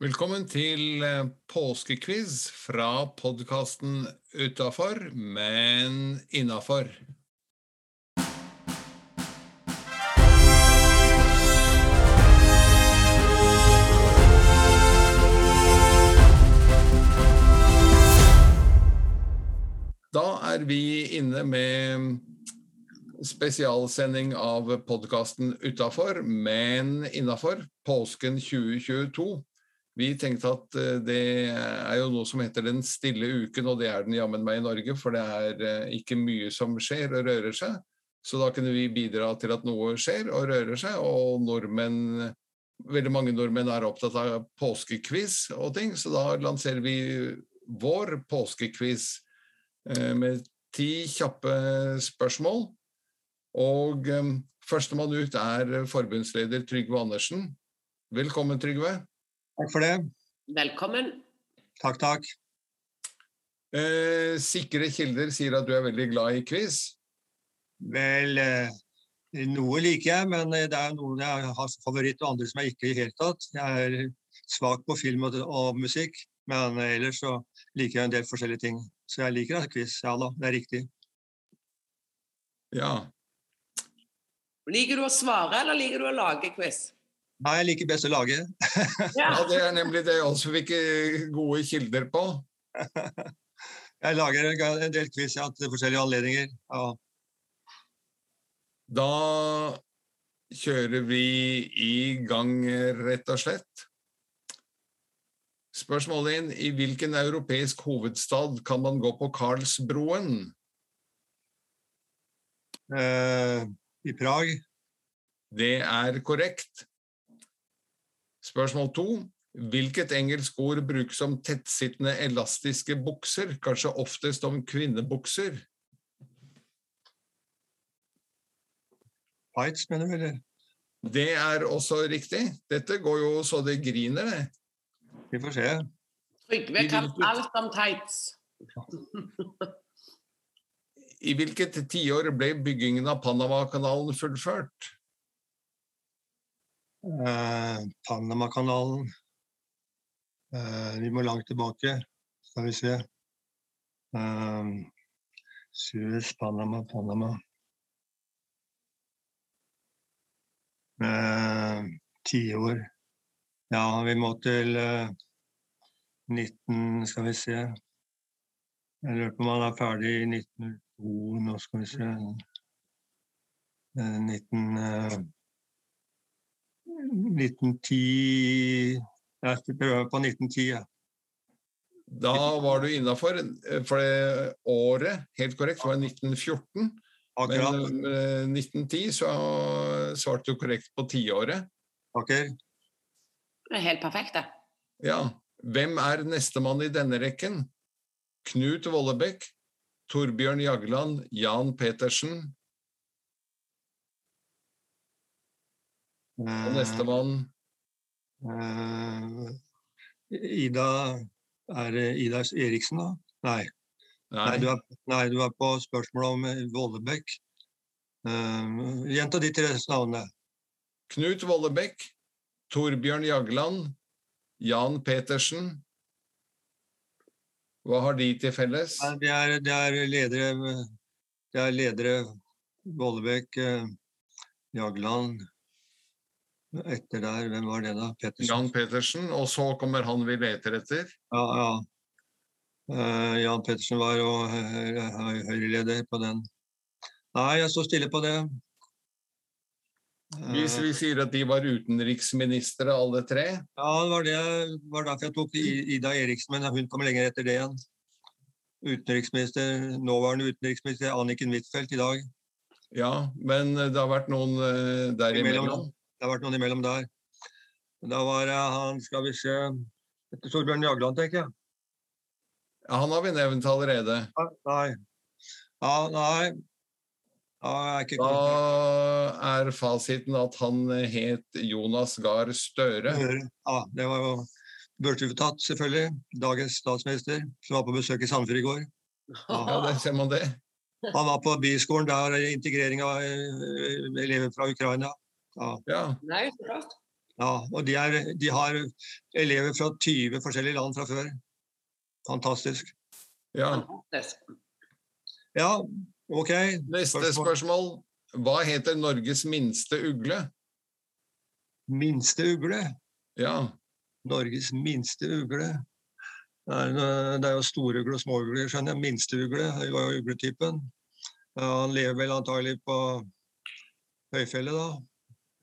Velkommen til eh, påskequiz fra podkasten Utafor, men innafor. Da er vi inne med spesialsending av podkasten Utafor, men innafor. Påsken 2022. Vi tenkte at eh, det er jo noe som heter Den stille uken, og det er den jammen meg i Norge, for det er eh, ikke mye som skjer og rører seg. Så da kunne vi bidra til at noe skjer og rører seg, og nordmenn Veldig mange nordmenn er opptatt av påskequiz og ting, så da lanserer vi vår påskequiz eh, med ti kjappe spørsmål. Og førstemann ut er forbundsleder Trygve Andersen. Velkommen, Trygve. Takk for det. Velkommen. Takk, takk. Eh, sikre kilder sier at du er veldig glad i quiz. Vel, eh, noe liker jeg, men det er noen jeg har som favoritt, og andre som jeg ikke i det hele tatt. Jeg er svak på film og, og musikk, men ellers så liker jeg en del forskjellige ting. Så jeg liker altså quiz. Ja da, det er riktig. Ja. Liker du å svare, eller liker du å lage quiz? Nei, jeg liker best å lage. ja, det er nemlig det også vi ikke gode kilder på. jeg lager en del quiz ja, til forskjellige anledninger. Ja. Da kjører vi i gang, rett og slett. Spørsmålet inn. I hvilken europeisk hovedstad kan man gå på Karlsbroen? Uh, I Prag. Det er korrekt. Spørsmål to. Hvilket engelsk ord brukes om tettsittende elastiske bukser, kanskje oftest om kvinnebukser? Pites, mener du, eller? Det er også riktig. Dette går jo så det griner, det. Vi får se. Trygve kan alt om tights. I hvilket tiår ble byggingen av Panamakanalen fullført? Eh, Panamakanalen eh, Vi må langt tilbake, skal vi se. Eh, Suez, Panama, Panama Tiår eh, Ja, vi må til 19 Skal vi se. Jeg lurer på om han er ferdig i 1902 Nå skal vi se 19... 1910 Jeg prøver på 1910, ja. Da var du innafor, for det året, helt korrekt, var 1914. Akkurat. Men uh, 1910 så svarte du korrekt på tiåret. Ok. Det er helt perfekt, det. Ja. Hvem er nestemann i denne rekken? Knut Vollebekk, Torbjørn Jagland, Jan Petersen, Og nestemann? Uh, Ida Er det Ida Eriksen, da? Nei. Nei. Nei, du er, nei, du er på spørsmålet om eh, Vollebekk. Uh, Gjenta de tre navnene. Knut Vollebekk, Torbjørn Jagland, Jan Petersen. Hva har de til felles? Det, er, det er ledere Det er ledere Vollebekk, Jagland etter der, hvem var det da? Pettersen? Jan Pettersen, og så kommer han vi leter etter? Ja, ja. Uh, Jan Pettersen var jo høyreleder på den. Nei, jeg står stille på det. Hvis vi sier at de var utenriksministre alle tre? Ja, det var, det, var derfor jeg tok Ida Eriksen, men hun kommer lenger etter det igjen. Utenriksminister, Nåværende utenriksminister Anniken Huitfeldt i dag. Ja, men det har vært noen uh, derimellom? Det har vært noen imellom der. Da var det han, skal vi se Etter Torbjørn Jagland, tenker jeg. Ja, han har vi nevnt allerede. Ja, nei. Ja, nei. Ja, er da er fasiten at han het Jonas Gahr Støre. Ja, det var jo børsutatt, selvfølgelig. Dagens statsminister, som var på besøk i Sandefjord i går. Ja, ja der ser man det. Han var på byskolen der, integrering av elever fra Ukraina. Ja. ja. Nei, så klart. Ja, og de, er, de har elever fra 20 forskjellige land fra før. Fantastisk. Ja. Fantastisk. Ja, OK. Neste spørsmål. Hva heter Norges minste ugle? Minste ugle. Ja. Norges minste ugle. Det er, det er jo storugle og småugle, skjønner jeg. Minsteugle var jo ugletypen. Han lever vel antagelig på høyfjellet, da.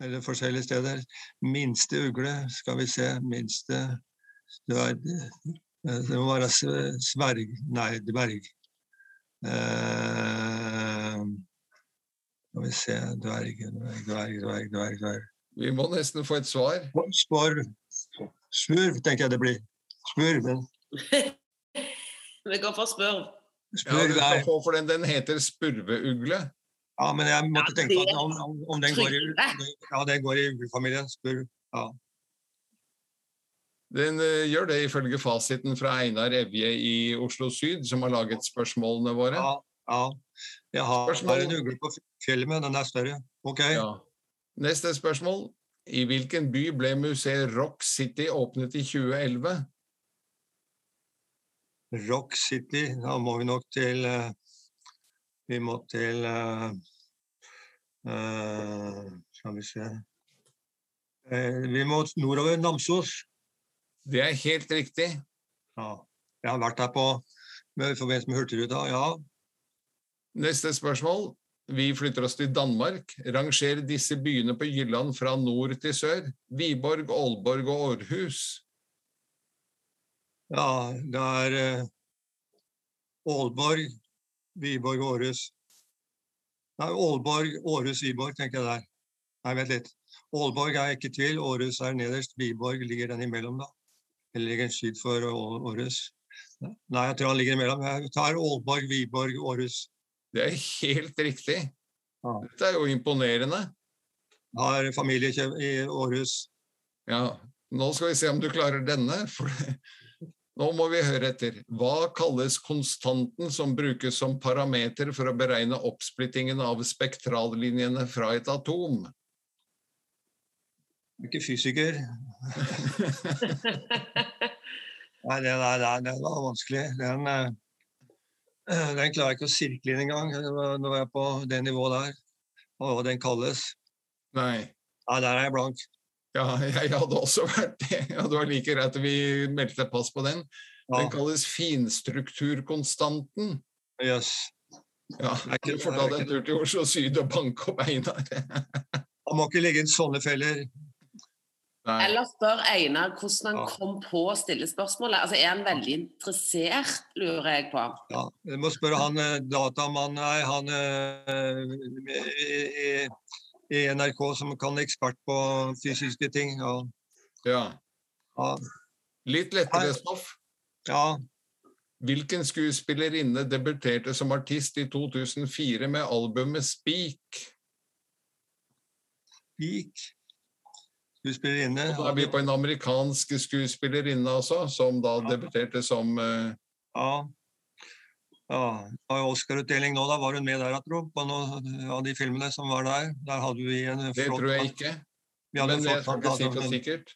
Eller forskjellige steder. Minste ugle, skal vi se. Minste dverg Det må være sverg... Nei, dverg. Eh, skal vi se Dverg, dverg, dverg, dverg, dverg, dverg. Vi må nesten få et svar. Spor Spurv, tenker jeg det blir. Spurv. men Vi går for spurv. Ja, du kan få for den. Den heter spurveugle. Ja, men jeg måtte Ja, tenke at om, om, om den går i. Ja, den går i ulvefamilien, spør Ja. Den eh, gjør det ifølge fasiten fra Einar Evje i Oslo Syd, som har laget spørsmålene våre. ja, ja. Jeg har, Spørsmål? en ugle på fjellet, men den er større. OK. Ja. Neste spørsmål. I hvilken by ble museet Rock City åpnet i 2011? Rock City. Da må vi nok til eh, Vi må til uh, uh, Skal vi se uh, Vi må nordover Namsos. Det er helt riktig. Ja. Jeg har vært der på med, i forbindelse med Hurtigruta. Ja. Neste spørsmål. Vi flytter oss til Danmark. Ranger disse byene på Jylland fra nord til sør. Viborg, Aalborg og Århus. Ja, det er Aalborg, Viborg, Århus. Nei, Aalborg, Århus, Viborg, tenker jeg der. Nei, vent litt. Aalborg er ikke i tvil, Århus er nederst, Viborg ligger den imellom, da. Eller ligger syd for Århus. Nei, jeg tror han ligger imellom. Jeg tar Aalborg, Viborg, Århus. Det er helt riktig. Ja. Dette er jo imponerende. Jeg har familie i Århus. Ja, nå skal vi se om du klarer denne. For nå må vi høre etter. Hva kalles konstanten som brukes som parameter for å beregne oppsplittingen av spektrallinjene fra et atom? Jeg er ikke fysiker. Nei, det, der, der det var vanskelig. Den, eh, den klarer jeg ikke å sirkle inn engang. når jeg er på det nivået der. Og hva den kalles. Nei. Nei, der er jeg blank. Ja, jeg hadde også vært det. Ja, det var like greit at vi meldte pass på den. Den kalles finstrukturkonstanten. Yes. Ja, du får ta den tur til Oslo Syd og banke opp Einar. Han må ikke ligge i sånne feller. Nei. Eller spør Einar hvordan han Ja. kom på å stille spørsmålet. Altså, Er han veldig interessert, lurer jeg på. Ja, du må spørre han eh, datamannen Nei, han eh, i, i, i NRK som kan ekspert på fysiske ting. Ja. Ja. Ja. Litt lettere stoff. ja. Hvilken skuespillerinne debuterte som artist i 2004 med albumet Speak? Speak Skuespillerinne. Og da er vi på en amerikansk skuespillerinne altså, som da debuterte som uh, Ja. Ja. Det var jo Oscar-utdeling nå, da var hun med der, tror, på noen av de filmene som var der. Der hadde vi en Det flott tror jeg ikke, men det er flott skal ikke si kandidat, fra- sikkert.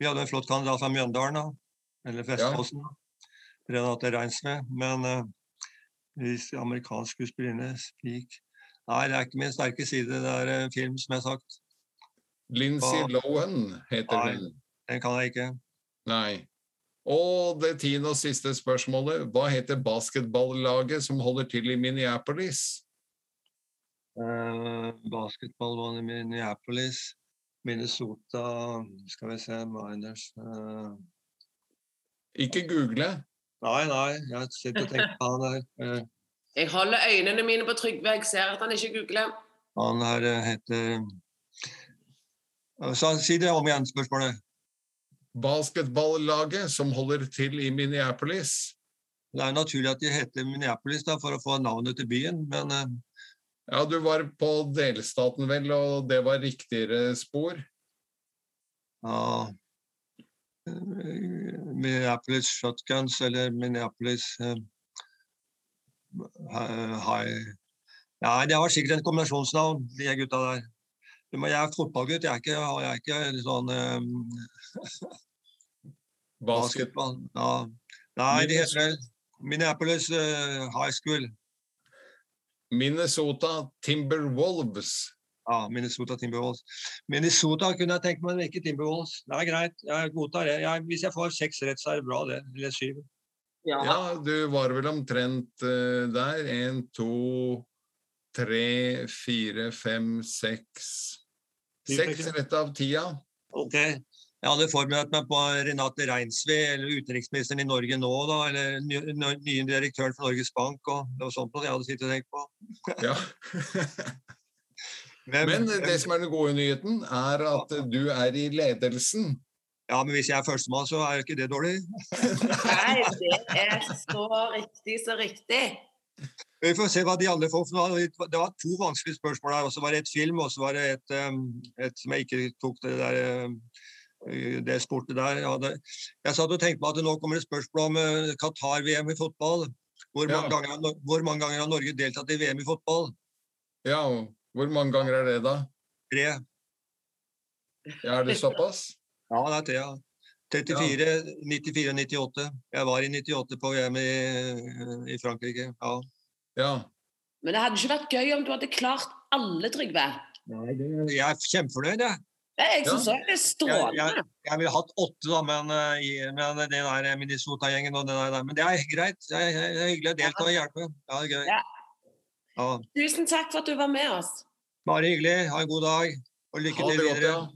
vi hadde en flott kandidat fra Mjøndalen, da. Eller Vestfossen. Renate Reinsve. Men uh, hvis amerikansk skuespillerinne Speak Nei, det er ikke min sterke side. Det er en film, som jeg har sagt. Lindsay Lohan heter Nei. den. Den kan jeg ikke. Nei. Og det tiende og siste spørsmålet. Hva heter basketballaget som holder til i Minneapolis? Uh, basketballbanen i Minneapolis. Minnesota Skal vi se Miners uh... Ikke google. Nei, nei, jeg sitter og tenker på han der. Uh... Jeg holder øynene mine på Trygve, jeg ser at han ikke googler. han her eh, heter Eh, så, Si det om igjen, spørsmålet. Basketballaget som holder til i Minneapolis. Det er naturlig at de heter Minneapolis da, for å få navnet til byen, men eh, Ja, du var på delstaten vel, og det var riktigere spor. ja Minneapolis Shotguns eller Minneapolis eh, High Nei, det var sikkert en kombinasjonsnavn, de gutta der. Jeg er fotballgutt, jeg er ikke, jeg er ikke sånn um, basketball. Ja. Nei, det heter vel Minneapolis uh, High School. Minnesota Timberwolves. Ja, Minnesota Timberwolves. Minnesota kunne jeg tenkt meg, men ikke Timberwolves. Det er greit, jeg godtar det. Jeg, hvis jeg får seks rett, så er det bra, det. Eller syv. Ja. Ja, du var vel omtrent uh, der. Én, to, tre, fire, fem, seks Seks rett av tida. Ok. Jeg hadde forberedt meg på Renate Reinsve, eller utenriksministeren i Norge nå, da, eller nye ny- direktøren for Norges Bank, og det var sånt jeg hadde sittet og tenkt på. Ja. men, Men det som er den gode nyheten, er at du er i ledelsen. Ja, men hvis jeg er førstemann, så er jo ikke det dårlig. Nei, det er så riktig, så riktig. Vi får se hva de andre får. for. Det var to vanskelige spørsmål her. og Så var det et film, og så var det et, um, et som jeg ikke tok det der um, det sportet der. Jeg, hadde, jeg satt og tenkte på at nå kommer det spørsmål om uh, Qatar-VM i fotball. Hvor mange, Ja. ganger, har hvor mange ganger har Norge deltatt i VM i fotball? Ja, hvor mange ganger er det, da? Tre. Ja, er det såpass? Ja, det er tre. Ja. 34, 94 og 98. Jeg var i 98 på VM i, i Frankrike. Ja. Ja. Men det hadde ikke vært gøy om du hadde klart alle, Trygve. Nei, det, jeg er kjempefornøyd, jeg. Nei, Jeg synes Ja. det er strålende. Jeg ville hatt åtte, da, men, eh, i- men den der Minnesota-gjengen og det der Men det er greit. Det er, det er hyggelig å delta og hjelpe. Ja, det er gøy. Ja. Ja, Tusen takk for at du var med oss. bare hyggelig. Ha en god dag. Og lykke til videre. ja.